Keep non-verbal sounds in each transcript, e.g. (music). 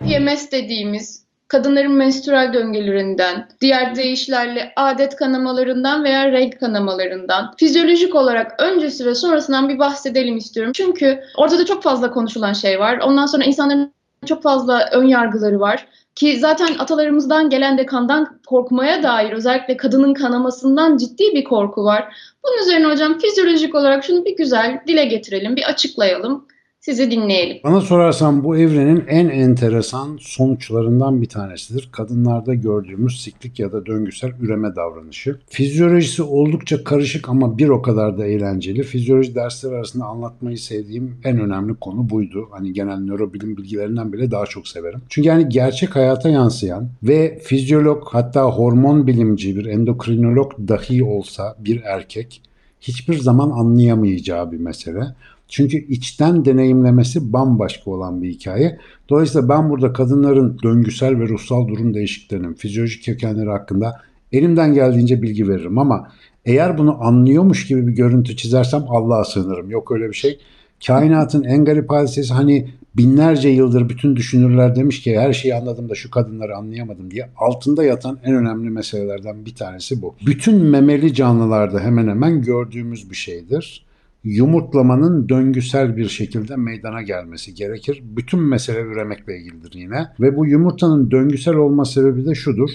PMS dediğimiz kadınların menstrual döngülerinden, diğer deyişlerle adet kanamalarından veya reg kanamalarından fizyolojik olarak öncesi ve sonrasından bir bahsedelim istiyorum. Çünkü ortada çok fazla konuşulan şey var. Ondan sonra insanların çok fazla ön yargıları var. Ki zaten atalarımızdan gelen de kandan korkmaya dair özellikle kadının kanamasından ciddi bir korku var. Bunun üzerine hocam fizyolojik olarak şunu bir güzel dile getirelim, bir açıklayalım. Sizi dinleyelim. Bana sorarsan bu evrenin en enteresan sonuçlarından bir tanesidir. Kadınlarda gördüğümüz siklik ya da döngüsel üreme davranışı. Fizyolojisi oldukça karışık ama bir o kadar da eğlenceli. Fizyoloji dersleri arasında anlatmayı sevdiğim en önemli konu buydu. Hani genel nörobilim bilgilerinden bile daha çok severim. Çünkü yani gerçek hayata yansıyan ve fizyolog hatta hormon bilimci bir endokrinolog dahi olsa bir erkek hiçbir zaman anlayamayacağı bir mesele. Çünkü içten deneyimlemesi bambaşka olan bir hikaye. Dolayısıyla ben burada kadınların döngüsel ve ruhsal durum değişikliklerinin fizyolojik kökenleri hakkında elimden geldiğince bilgi veririm ama eğer bunu anlıyormuş gibi bir görüntü çizersem Allah'a sığınırım. Yok öyle bir şey. Kainatın en garip hadisesi hani binlerce yıldır bütün düşünürler demiş ki her şeyi anladım da şu kadınları anlayamadım diye altında yatan en önemli meselelerden bir tanesi bu. Bütün memeli canlılarda hemen hemen gördüğümüz bir şeydir yumurtlamanın döngüsel bir şekilde meydana gelmesi gerekir. Bütün mesele üremekle ilgilidir yine. Ve bu yumurtanın döngüsel olma sebebi de şudur.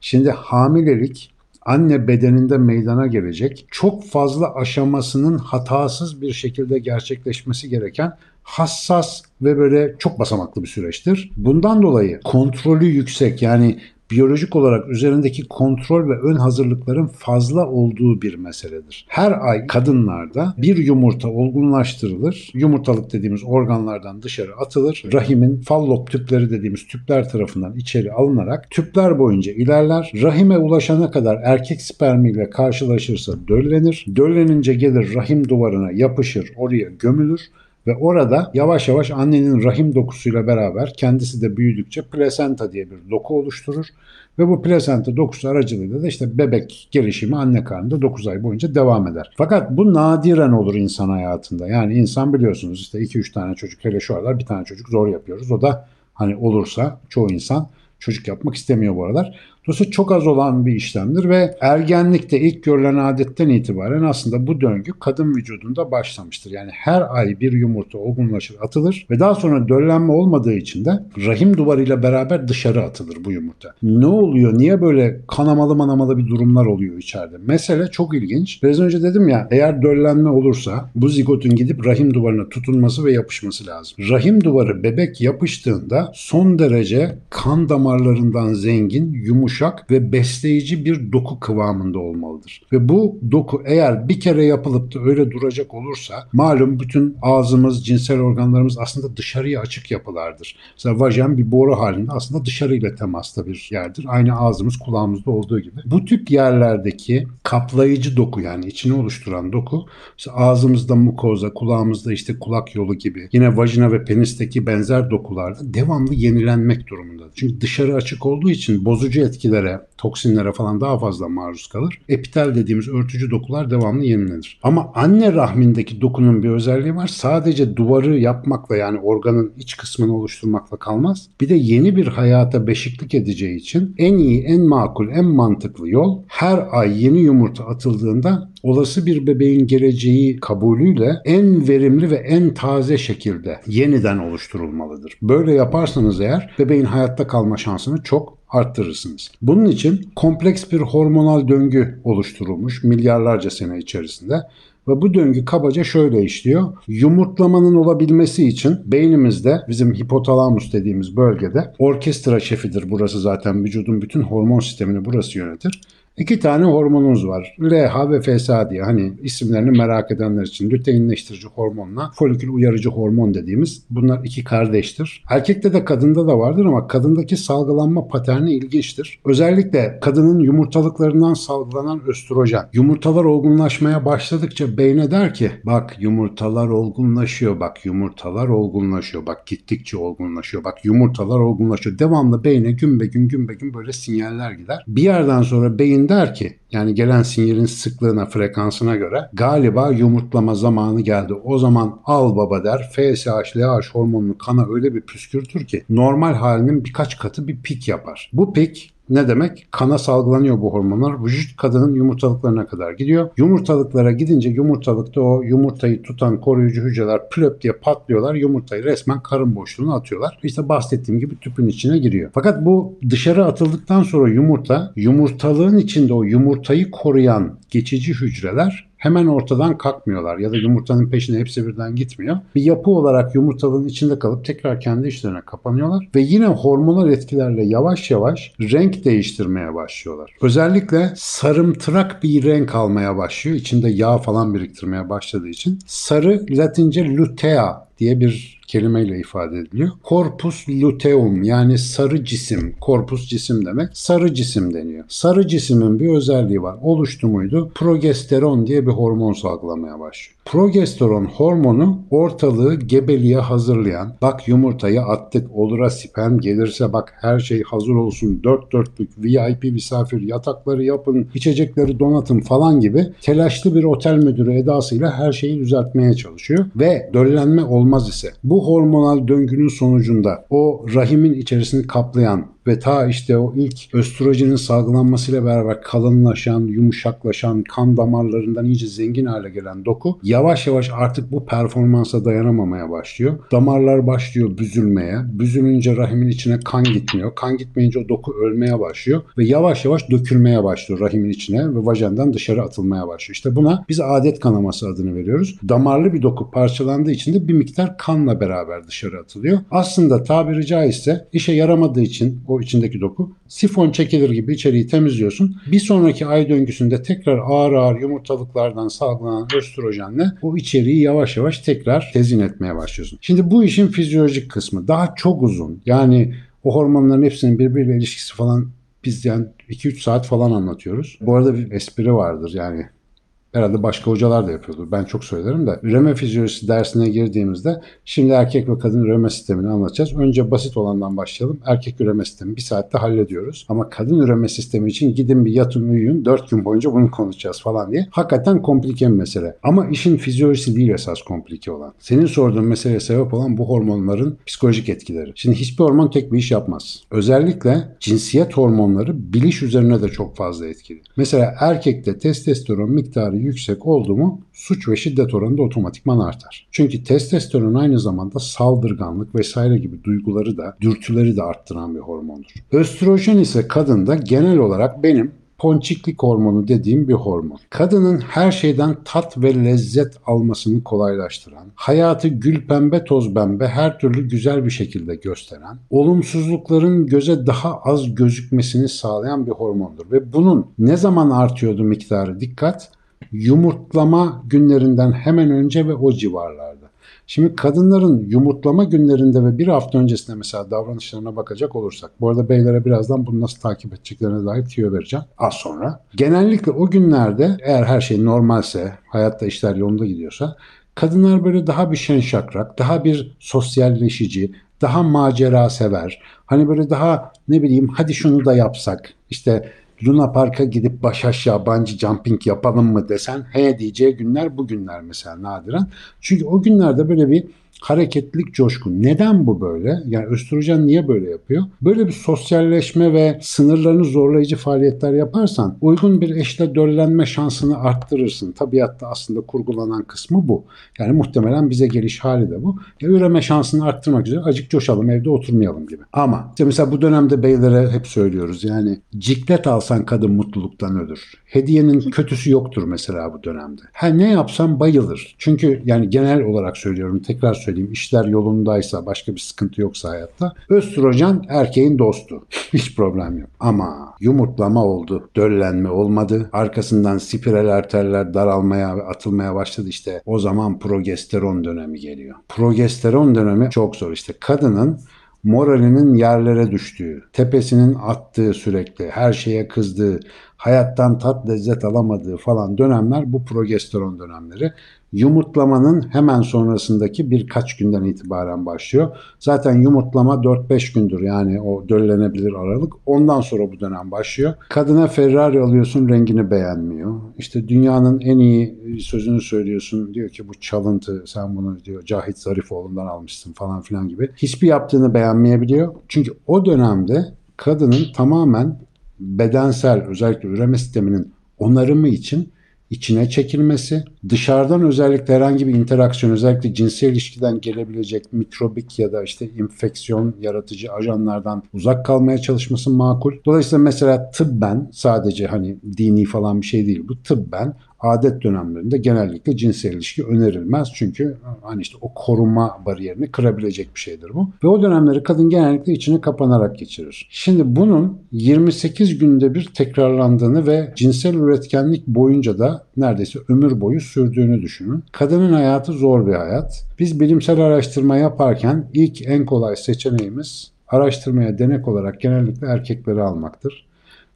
Şimdi hamilelik anne bedeninde meydana gelecek çok fazla aşamasının hatasız bir şekilde gerçekleşmesi gereken hassas ve böyle çok basamaklı bir süreçtir. Bundan dolayı kontrolü yüksek yani biyolojik olarak üzerindeki kontrol ve ön hazırlıkların fazla olduğu bir meseledir. Her ay kadınlarda bir yumurta olgunlaştırılır. Yumurtalık dediğimiz organlardan dışarı atılır. Rahimin fallop tüpleri dediğimiz tüpler tarafından içeri alınarak tüpler boyunca ilerler. Rahime ulaşana kadar erkek spermiyle karşılaşırsa döllenir. Döllenince gelir rahim duvarına yapışır, oraya gömülür ve orada yavaş yavaş annenin rahim dokusuyla beraber kendisi de büyüdükçe plasenta diye bir doku oluşturur. Ve bu plasenta dokusu aracılığıyla da işte bebek gelişimi anne karnında 9 ay boyunca devam eder. Fakat bu nadiren olur insan hayatında. Yani insan biliyorsunuz işte 2-3 tane çocuk hele şu aralar bir tane çocuk zor yapıyoruz. O da hani olursa çoğu insan çocuk yapmak istemiyor bu aralar. Dolayısıyla çok az olan bir işlemdir ve ergenlikte ilk görülen adetten itibaren aslında bu döngü kadın vücudunda başlamıştır. Yani her ay bir yumurta olgunlaşır atılır ve daha sonra döllenme olmadığı için de rahim duvarıyla beraber dışarı atılır bu yumurta. Ne oluyor? Niye böyle kanamalı manamalı bir durumlar oluyor içeride? Mesele çok ilginç. Biraz önce dedim ya eğer döllenme olursa bu zigotun gidip rahim duvarına tutunması ve yapışması lazım. Rahim duvarı bebek yapıştığında son derece kan damarlarından zengin, yumuşak ve besleyici bir doku kıvamında olmalıdır. Ve bu doku eğer bir kere yapılıp da öyle duracak olursa malum bütün ağzımız, cinsel organlarımız aslında dışarıya açık yapılardır. Mesela vajen bir boru halinde aslında dışarıyla temasta bir yerdir. Aynı ağzımız kulağımızda olduğu gibi. Bu tip yerlerdeki kaplayıcı doku yani içini oluşturan doku ağzımızda mukoza, kulağımızda işte kulak yolu gibi yine vajina ve penisteki benzer dokularda devamlı yenilenmek durumundadır. Çünkü dışarı açık olduğu için bozucu etki etkilere, toksinlere falan daha fazla maruz kalır. Epitel dediğimiz örtücü dokular devamlı yenilenir. Ama anne rahmindeki dokunun bir özelliği var. Sadece duvarı yapmakla yani organın iç kısmını oluşturmakla kalmaz. Bir de yeni bir hayata beşiklik edeceği için en iyi, en makul, en mantıklı yol her ay yeni yumurta atıldığında olası bir bebeğin geleceği kabulüyle en verimli ve en taze şekilde yeniden oluşturulmalıdır. Böyle yaparsanız eğer bebeğin hayatta kalma şansını çok arttırırsınız. Bunun için kompleks bir hormonal döngü oluşturulmuş milyarlarca sene içerisinde ve bu döngü kabaca şöyle işliyor. Yumurtlamanın olabilmesi için beynimizde bizim hipotalamus dediğimiz bölgede orkestra şefidir burası zaten vücudun bütün hormon sistemini burası yönetir. İki tane hormonumuz var. LH ve FSH diye hani isimlerini merak edenler için lüteinleştirici hormonla folikül uyarıcı hormon dediğimiz bunlar iki kardeştir. Erkekte de kadında da vardır ama kadındaki salgılanma paterni ilginçtir. Özellikle kadının yumurtalıklarından salgılanan östrojen. Yumurtalar olgunlaşmaya başladıkça beyne der ki bak yumurtalar olgunlaşıyor bak yumurtalar olgunlaşıyor bak gittikçe olgunlaşıyor bak yumurtalar olgunlaşıyor. Devamlı beyne gün be gün gün be gün böyle sinyaller gider. Bir yerden sonra beyin Der ki yani gelen sinyalin sıklığına, frekansına göre galiba yumurtlama zamanı geldi. O zaman al baba der. FSH, LH hormonunu kana öyle bir püskürtür ki normal halinin birkaç katı bir pik yapar. Bu pik ne demek? Kana salgılanıyor bu hormonlar. Vücut kadının yumurtalıklarına kadar gidiyor. Yumurtalıklara gidince yumurtalıkta o yumurtayı tutan koruyucu hücreler plöp diye patlıyorlar. Yumurtayı resmen karın boşluğuna atıyorlar. İşte bahsettiğim gibi tüpün içine giriyor. Fakat bu dışarı atıldıktan sonra yumurta, yumurtalığın içinde o yumurtayı koruyan geçici hücreler hemen ortadan kalkmıyorlar ya da yumurtanın peşine hepsi birden gitmiyor. Bir yapı olarak yumurtalığın içinde kalıp tekrar kendi işlerine kapanıyorlar ve yine hormonal etkilerle yavaş yavaş renk değiştirmeye başlıyorlar. Özellikle sarımtırak bir renk almaya başlıyor. İçinde yağ falan biriktirmeye başladığı için. Sarı Latince lutea diye bir kelimeyle ifade ediliyor. Corpus luteum yani sarı cisim, korpus cisim demek. Sarı cisim deniyor. Sarı cismin bir özelliği var. Oluştu muydu? Progesteron diye bir hormon salgılamaya başlıyor. Progesteron hormonu ortalığı gebeliğe hazırlayan, bak yumurtayı attık, olura sperm gelirse bak her şey hazır olsun, dört dörtlük VIP misafir yatakları yapın, içecekleri donatın falan gibi telaşlı bir otel müdürü edasıyla her şeyi düzeltmeye çalışıyor ve döllenme olmaz ise bu hormonal döngünün sonucunda o rahimin içerisini kaplayan ve ta işte o ilk östrojenin salgılanmasıyla beraber kalınlaşan, yumuşaklaşan, kan damarlarından iyice zengin hale gelen doku yavaş yavaş artık bu performansa dayanamamaya başlıyor. Damarlar başlıyor büzülmeye. Büzülünce rahimin içine kan gitmiyor. Kan gitmeyince o doku ölmeye başlıyor ve yavaş yavaş dökülmeye başlıyor rahimin içine ve vajandan dışarı atılmaya başlıyor. İşte buna biz adet kanaması adını veriyoruz. Damarlı bir doku parçalandığı için de bir miktar kanla beraber dışarı atılıyor. Aslında tabiri caizse işe yaramadığı için o içindeki doku sifon çekilir gibi içeriği temizliyorsun. Bir sonraki ay döngüsünde tekrar ağır ağır yumurtalıklardan salgılanan östrojenle o içeriği yavaş yavaş tekrar tezin etmeye başlıyorsun. Şimdi bu işin fizyolojik kısmı daha çok uzun. Yani o hormonların hepsinin birbiriyle ilişkisi falan biz yani 2-3 saat falan anlatıyoruz. Bu arada bir espri vardır yani Herhalde başka hocalar da yapıyordur. Ben çok söylerim de. Üreme fizyolojisi dersine girdiğimizde şimdi erkek ve kadın üreme sistemini anlatacağız. Önce basit olandan başlayalım. Erkek üreme sistemi bir saatte hallediyoruz. Ama kadın üreme sistemi için gidin bir yatın uyuyun. Dört gün boyunca bunu konuşacağız falan diye. Hakikaten komplike bir mesele. Ama işin fizyolojisi değil esas komplike olan. Senin sorduğun meseleye sebep olan bu hormonların psikolojik etkileri. Şimdi hiçbir hormon tek bir iş yapmaz. Özellikle cinsiyet hormonları biliş üzerine de çok fazla etkili. Mesela erkekte testosteron miktarı yüksek oldu mu suç ve şiddet oranı da otomatikman artar. Çünkü testosteron aynı zamanda saldırganlık vesaire gibi duyguları da dürtüleri de arttıran bir hormondur. Östrojen ise kadında genel olarak benim ponçiklik hormonu dediğim bir hormon. Kadının her şeyden tat ve lezzet almasını kolaylaştıran, hayatı gül pembe toz pembe her türlü güzel bir şekilde gösteren, olumsuzlukların göze daha az gözükmesini sağlayan bir hormondur. Ve bunun ne zaman artıyordu miktarı dikkat? Yumurtlama günlerinden hemen önce ve o civarlarda. Şimdi kadınların yumurtlama günlerinde ve bir hafta öncesinde mesela davranışlarına bakacak olursak. Bu arada beylere birazdan bunu nasıl takip edeceklerine dair tüyo vereceğim az sonra. Genellikle o günlerde eğer her şey normalse, hayatta işler yolunda gidiyorsa kadınlar böyle daha bir şen şakrak, daha bir sosyalleşici, daha macera sever. Hani böyle daha ne bileyim hadi şunu da yapsak. İşte Luna Park'a gidip baş aşağı bungee jumping yapalım mı desen he diyeceği günler bu günler mesela nadiren. Çünkü o günlerde böyle bir hareketlilik coşkun. Neden bu böyle? Yani östrojen niye böyle yapıyor? Böyle bir sosyalleşme ve sınırlarını zorlayıcı faaliyetler yaparsan uygun bir eşle döllenme şansını arttırırsın. Tabiatta aslında kurgulanan kısmı bu. Yani muhtemelen bize geliş hali de bu. Ya, üreme şansını arttırmak üzere acık coşalım evde oturmayalım gibi. Ama işte mesela bu dönemde beylere hep söylüyoruz yani ciklet alsan kadın mutluluktan ölür. Hediyenin kötüsü yoktur mesela bu dönemde. Ha ne yapsam bayılır. Çünkü yani genel olarak söylüyorum tekrar söyleyeyim işler yolundaysa başka bir sıkıntı yoksa hayatta östrojen erkeğin dostu. (laughs) Hiç problem yok. Ama yumurtlama oldu. Döllenme olmadı. Arkasından spiral arterler daralmaya atılmaya başladı işte. O zaman progesteron dönemi geliyor. Progesteron dönemi çok zor işte. Kadının moralinin yerlere düştüğü, tepesinin attığı sürekli, her şeye kızdığı, hayattan tat lezzet alamadığı falan dönemler bu progesteron dönemleri. Yumurtlamanın hemen sonrasındaki birkaç günden itibaren başlıyor. Zaten yumurtlama 4-5 gündür yani o döllenebilir aralık. Ondan sonra bu dönem başlıyor. Kadına Ferrari alıyorsun rengini beğenmiyor. İşte dünyanın en iyi sözünü söylüyorsun. Diyor ki bu çalıntı sen bunu diyor Cahit Zarifoğlu'ndan almışsın falan filan gibi. Hiçbir yaptığını beğenmeyebiliyor. Çünkü o dönemde kadının tamamen bedensel özellikle üreme sisteminin onarımı için içine çekilmesi, dışarıdan özellikle herhangi bir interaksiyon, özellikle cinsel ilişkiden gelebilecek mikrobik ya da işte infeksiyon yaratıcı ajanlardan uzak kalmaya çalışması makul. Dolayısıyla mesela tıbben sadece hani dini falan bir şey değil bu tıbben adet dönemlerinde genellikle cinsel ilişki önerilmez. Çünkü hani işte o koruma bariyerini kırabilecek bir şeydir bu. Ve o dönemleri kadın genellikle içine kapanarak geçirir. Şimdi bunun 28 günde bir tekrarlandığını ve cinsel üretkenlik boyunca da neredeyse ömür boyu sürdüğünü düşünün. Kadının hayatı zor bir hayat. Biz bilimsel araştırma yaparken ilk en kolay seçeneğimiz araştırmaya denek olarak genellikle erkekleri almaktır.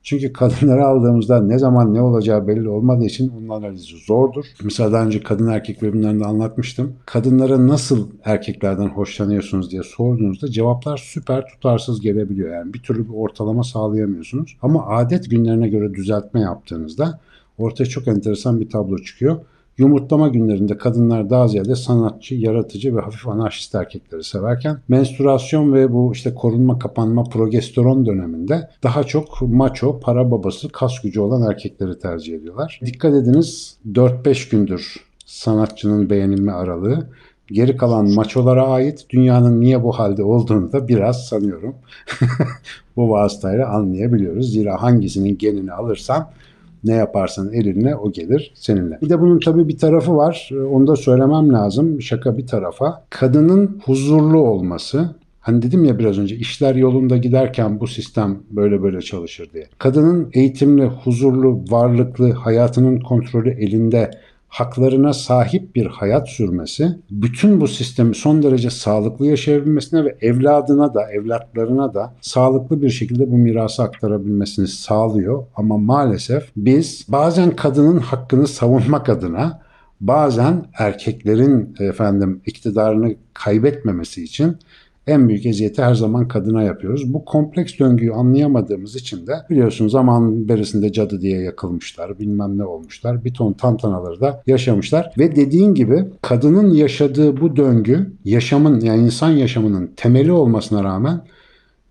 Çünkü kadınları aldığımızda ne zaman ne olacağı belli olmadığı için onun analizi zordur. Mesela daha önce kadın erkek bölümlerinde anlatmıştım. Kadınlara nasıl erkeklerden hoşlanıyorsunuz diye sorduğunuzda cevaplar süper tutarsız gelebiliyor. Yani bir türlü bir ortalama sağlayamıyorsunuz. Ama adet günlerine göre düzeltme yaptığınızda ortaya çok enteresan bir tablo çıkıyor. Yumurtlama günlerinde kadınlar daha ziyade sanatçı, yaratıcı ve hafif anarşist erkekleri severken menstruasyon ve bu işte korunma, kapanma, progesteron döneminde daha çok maço, para babası, kas gücü olan erkekleri tercih ediyorlar. Dikkat ediniz 4-5 gündür sanatçının beğenilme aralığı. Geri kalan maçolara ait dünyanın niye bu halde olduğunu da biraz sanıyorum (laughs) bu vasıtayla anlayabiliyoruz. Zira hangisinin genini alırsan ne yaparsan elinle o gelir seninle. Bir de bunun tabii bir tarafı var. Ee, onu da söylemem lazım. Şaka bir tarafa. Kadının huzurlu olması, Hani dedim ya biraz önce işler yolunda giderken bu sistem böyle böyle çalışır diye. Kadının eğitimli, huzurlu, varlıklı, hayatının kontrolü elinde haklarına sahip bir hayat sürmesi, bütün bu sistemi son derece sağlıklı yaşayabilmesine ve evladına da, evlatlarına da sağlıklı bir şekilde bu mirası aktarabilmesini sağlıyor. Ama maalesef biz bazen kadının hakkını savunmak adına bazen erkeklerin efendim iktidarını kaybetmemesi için en büyük eziyeti her zaman kadına yapıyoruz. Bu kompleks döngüyü anlayamadığımız için de biliyorsunuz zaman berisinde cadı diye yakılmışlar, bilmem ne olmuşlar. Bir ton tantanaları da yaşamışlar. Ve dediğin gibi kadının yaşadığı bu döngü yaşamın yani insan yaşamının temeli olmasına rağmen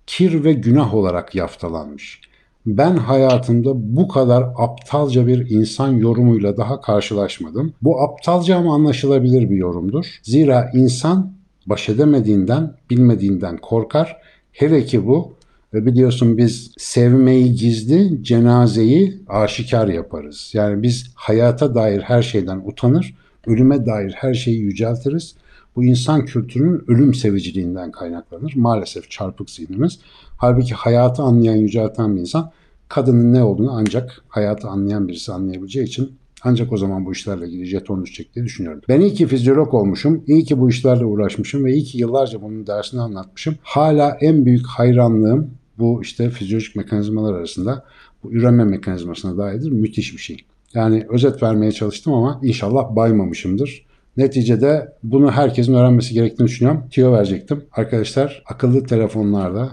kir ve günah olarak yaftalanmış. Ben hayatımda bu kadar aptalca bir insan yorumuyla daha karşılaşmadım. Bu aptalca ama anlaşılabilir bir yorumdur. Zira insan baş edemediğinden, bilmediğinden korkar. Hele ki bu ve biliyorsun biz sevmeyi gizli, cenazeyi aşikar yaparız. Yani biz hayata dair her şeyden utanır, ölüme dair her şeyi yüceltiriz. Bu insan kültürünün ölüm seviciliğinden kaynaklanır. Maalesef çarpık zihnimiz. Halbuki hayatı anlayan, yücelten bir insan kadının ne olduğunu ancak hayatı anlayan birisi anlayabileceği için ancak o zaman bu işlerle ilgili jeton düşecek diye düşünüyorum. Ben iyi ki fizyolog olmuşum, iyi ki bu işlerle uğraşmışım ve iyi ki yıllarca bunun dersini anlatmışım. Hala en büyük hayranlığım bu işte fizyolojik mekanizmalar arasında bu üreme mekanizmasına dairdir. Müthiş bir şey. Yani özet vermeye çalıştım ama inşallah baymamışımdır. Neticede bunu herkesin öğrenmesi gerektiğini düşünüyorum. Tüyo verecektim. Arkadaşlar akıllı telefonlarda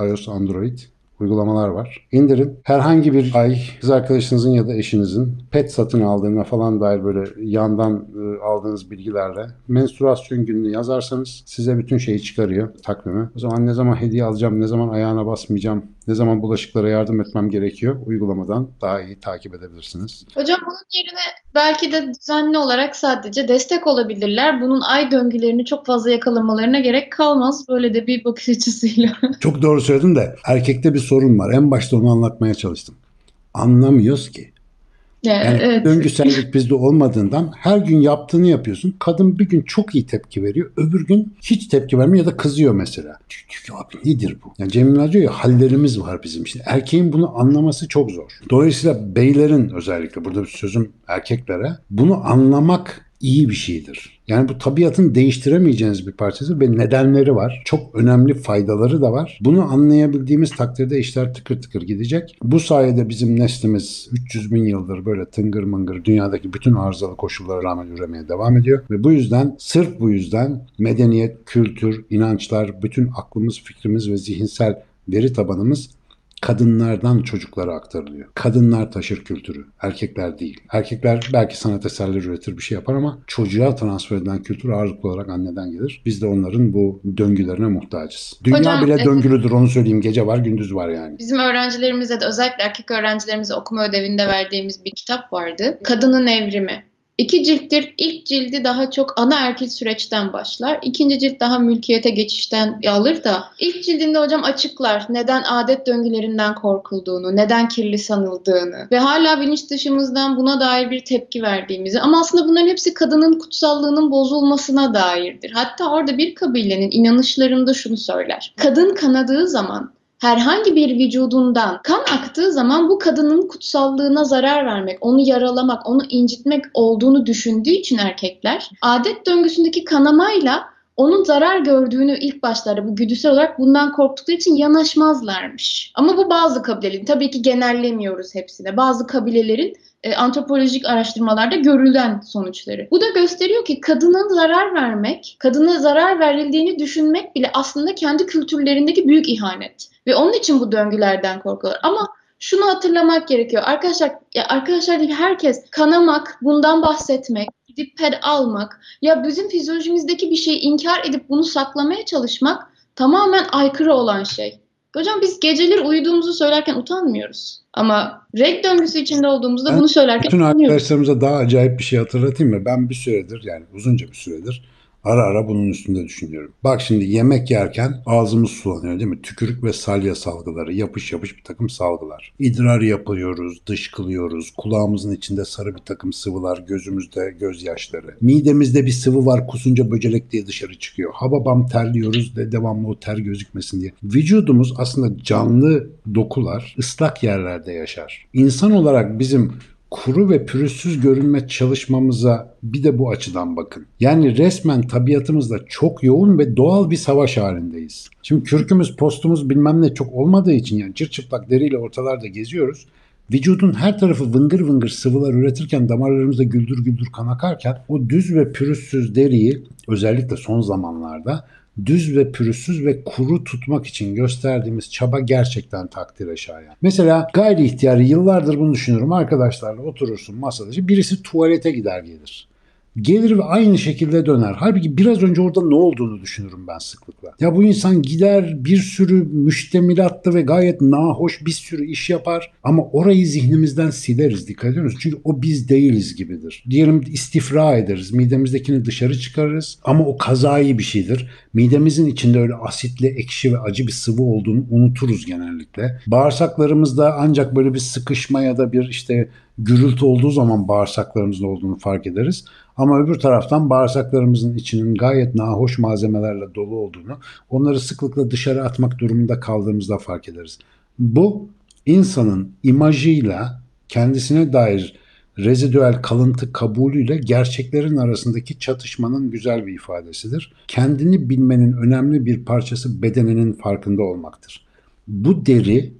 iOS, Android uygulamalar var. İndirin. Herhangi bir ay kız arkadaşınızın ya da eşinizin pet satın aldığına falan dair böyle yandan e, aldığınız bilgilerle menstruasyon gününü yazarsanız size bütün şeyi çıkarıyor takvimi. O zaman ne zaman hediye alacağım, ne zaman ayağına basmayacağım, ne zaman bulaşıklara yardım etmem gerekiyor uygulamadan daha iyi takip edebilirsiniz. Hocam bunun yerine belki de düzenli olarak sadece destek olabilirler. Bunun ay döngülerini çok fazla yakalamalarına gerek kalmaz. Böyle de bir bakış açısıyla. (laughs) Çok doğru söyledin de erkekte bir sorun var. En başta onu anlatmaya çalıştım. Anlamıyoruz ki. Yani evet. döngüsellik (laughs) bizde olmadığından her gün yaptığını yapıyorsun. Kadın bir gün çok iyi tepki veriyor. Öbür gün hiç tepki vermiyor ya da kızıyor mesela. Diyor abi nedir bu? Yani Cemil diyor ya hallerimiz var bizim. Şimdi erkeğin bunu anlaması çok zor. Dolayısıyla beylerin özellikle burada bir sözüm erkeklere bunu anlamak iyi bir şeydir. Yani bu tabiatın değiştiremeyeceğiniz bir parçası ve nedenleri var. Çok önemli faydaları da var. Bunu anlayabildiğimiz takdirde işler tıkır tıkır gidecek. Bu sayede bizim neslimiz 300 bin yıldır böyle tıngır mıngır dünyadaki bütün arızalı koşullara rağmen üremeye devam ediyor. Ve bu yüzden sırf bu yüzden medeniyet, kültür, inançlar, bütün aklımız, fikrimiz ve zihinsel veri tabanımız kadınlardan çocuklara aktarılıyor. Kadınlar taşır kültürü, erkekler değil. Erkekler belki sanat eserleri üretir bir şey yapar ama çocuğa transfer edilen kültür ağırlıklı olarak anneden gelir. Biz de onların bu döngülerine muhtacız. Dünya Hocam, bile evet. döngülüdür onu söyleyeyim. Gece var gündüz var yani. Bizim öğrencilerimize de özellikle erkek öğrencilerimize okuma ödevinde verdiğimiz bir kitap vardı. Kadının Evrimi. İki cilttir. İlk cildi daha çok ana erkil süreçten başlar. İkinci cilt daha mülkiyete geçişten alır da ilk cildinde hocam açıklar neden adet döngülerinden korkulduğunu, neden kirli sanıldığını ve hala bilinç dışımızdan buna dair bir tepki verdiğimizi ama aslında bunların hepsi kadının kutsallığının bozulmasına dairdir. Hatta orada bir kabilenin inanışlarında şunu söyler. Kadın kanadığı zaman herhangi bir vücudundan kan aktığı zaman bu kadının kutsallığına zarar vermek, onu yaralamak, onu incitmek olduğunu düşündüğü için erkekler adet döngüsündeki kanamayla onun zarar gördüğünü ilk başlarda bu güdüsel olarak bundan korktukları için yanaşmazlarmış. Ama bu bazı kabilelerin, tabii ki genellemiyoruz hepsine. Bazı kabilelerin e, antropolojik araştırmalarda görülen sonuçları. Bu da gösteriyor ki kadına zarar vermek, kadına zarar verildiğini düşünmek bile aslında kendi kültürlerindeki büyük ihanet. Ve onun için bu döngülerden korkuyorlar. Ama şunu hatırlamak gerekiyor. Arkadaşlar, ya arkadaşlar değil herkes kanamak, bundan bahsetmek, gidip ped almak ya bizim fizyolojimizdeki bir şeyi inkar edip bunu saklamaya çalışmak tamamen aykırı olan şey. Hocam biz geceleri uyuduğumuzu söylerken utanmıyoruz. Ama reg döngüsü içinde olduğumuzda Ben bunu söylerken Bütün utanıyoruz. arkadaşlarımıza daha acayip bir şey hatırlatayım mı? Ben bir süredir yani uzunca bir süredir ara ara bunun üstünde düşünüyorum. Bak şimdi yemek yerken ağzımız sulanıyor değil mi? Tükürük ve salya salgıları, yapış yapış bir takım salgılar. İdrar yapıyoruz, dışkılıyoruz, kulağımızın içinde sarı bir takım sıvılar, gözümüzde gözyaşları. Midemizde bir sıvı var, kusunca böcelek diye dışarı çıkıyor. Hababam terliyoruz de devamlı o ter gözükmesin diye. Vücudumuz aslında canlı dokular, ıslak yerlerde yaşar. İnsan olarak bizim kuru ve pürüzsüz görünme çalışmamıza bir de bu açıdan bakın. Yani resmen tabiatımızda çok yoğun ve doğal bir savaş halindeyiz. Şimdi kürkümüz, postumuz bilmem ne çok olmadığı için yani çırçıplak deriyle ortalarda geziyoruz. Vücudun her tarafı vıngır vıngır sıvılar üretirken damarlarımızda güldür güldür kan akarken o düz ve pürüzsüz deriyi özellikle son zamanlarda düz ve pürüzsüz ve kuru tutmak için gösterdiğimiz çaba gerçekten takdire şayan. Mesela gayri ihtiyari yıllardır bunu düşünüyorum. Arkadaşlarla oturursun masada. Birisi tuvalete gider gelir. Gelir ve aynı şekilde döner. Halbuki biraz önce orada ne olduğunu düşünürüm ben sıklıkla. Ya bu insan gider bir sürü müştemilatlı ve gayet nahoş bir sürü iş yapar ama orayı zihnimizden sileriz dikkat ediyor musunuz? Çünkü o biz değiliz gibidir. Diyelim istifra ederiz. Midemizdekini dışarı çıkarırız ama o kazayı bir şeydir. Midemizin içinde öyle asitli, ekşi ve acı bir sıvı olduğunu unuturuz genellikle. Bağırsaklarımızda ancak böyle bir sıkışma ya da bir işte gürültü olduğu zaman bağırsaklarımızın olduğunu fark ederiz. Ama öbür taraftan bağırsaklarımızın içinin gayet nahoş malzemelerle dolu olduğunu, onları sıklıkla dışarı atmak durumunda kaldığımızda fark ederiz. Bu insanın imajıyla kendisine dair rezidüel kalıntı kabulüyle gerçeklerin arasındaki çatışmanın güzel bir ifadesidir. Kendini bilmenin önemli bir parçası bedeninin farkında olmaktır. Bu deri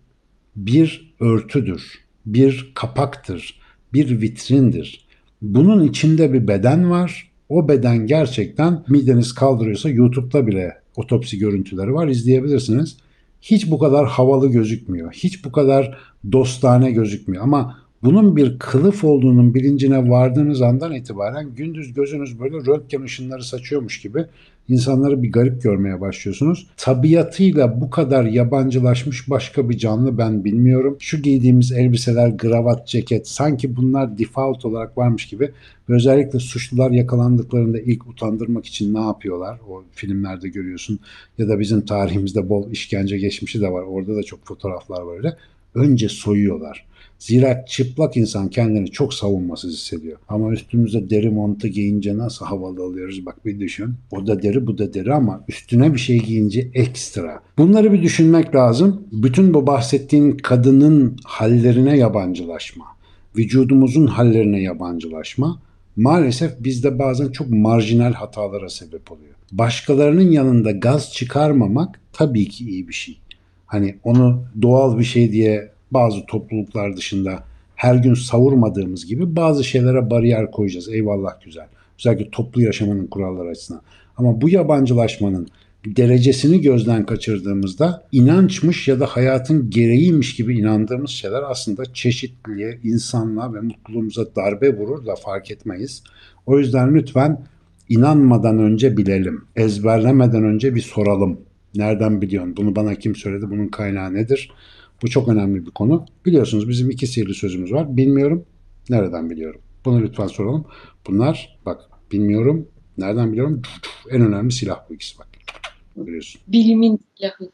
bir örtüdür, bir kapaktır, bir vitrindir. Bunun içinde bir beden var. O beden gerçekten mideniz kaldırıyorsa YouTube'da bile otopsi görüntüleri var izleyebilirsiniz. Hiç bu kadar havalı gözükmüyor. Hiç bu kadar dostane gözükmüyor ama bunun bir kılıf olduğunun bilincine vardığınız andan itibaren gündüz gözünüz böyle röntgen ışınları saçıyormuş gibi insanları bir garip görmeye başlıyorsunuz. Tabiatıyla bu kadar yabancılaşmış başka bir canlı ben bilmiyorum. Şu giydiğimiz elbiseler, gravat, ceket sanki bunlar default olarak varmış gibi özellikle suçlular yakalandıklarında ilk utandırmak için ne yapıyorlar? O filmlerde görüyorsun ya da bizim tarihimizde bol işkence geçmişi de var. Orada da çok fotoğraflar var öyle. Önce soyuyorlar. Zira çıplak insan kendini çok savunmasız hissediyor. Ama üstümüze deri montu giyince nasıl havalı oluyoruz bak bir düşün. O da deri bu da deri ama üstüne bir şey giyince ekstra. Bunları bir düşünmek lazım. Bütün bu bahsettiğin kadının hallerine yabancılaşma, vücudumuzun hallerine yabancılaşma maalesef bizde bazen çok marjinal hatalara sebep oluyor. Başkalarının yanında gaz çıkarmamak tabii ki iyi bir şey. Hani onu doğal bir şey diye bazı topluluklar dışında her gün savurmadığımız gibi bazı şeylere bariyer koyacağız. Eyvallah güzel. Özellikle toplu yaşamanın kuralları açısından. Ama bu yabancılaşmanın derecesini gözden kaçırdığımızda inançmış ya da hayatın gereğiymiş gibi inandığımız şeyler aslında çeşitliliğe, insanlığa ve mutluluğumuza darbe vurur da fark etmeyiz. O yüzden lütfen inanmadan önce bilelim. Ezberlemeden önce bir soralım. Nereden biliyorsun? Bunu bana kim söyledi? Bunun kaynağı nedir? Bu çok önemli bir konu. Biliyorsunuz bizim iki sihirli sözümüz var. Bilmiyorum, nereden biliyorum? Bunu lütfen soralım. Bunlar bak bilmiyorum, nereden biliyorum? En önemli silah bu ikisi bak. Görüyorsun. Bilimin silahı.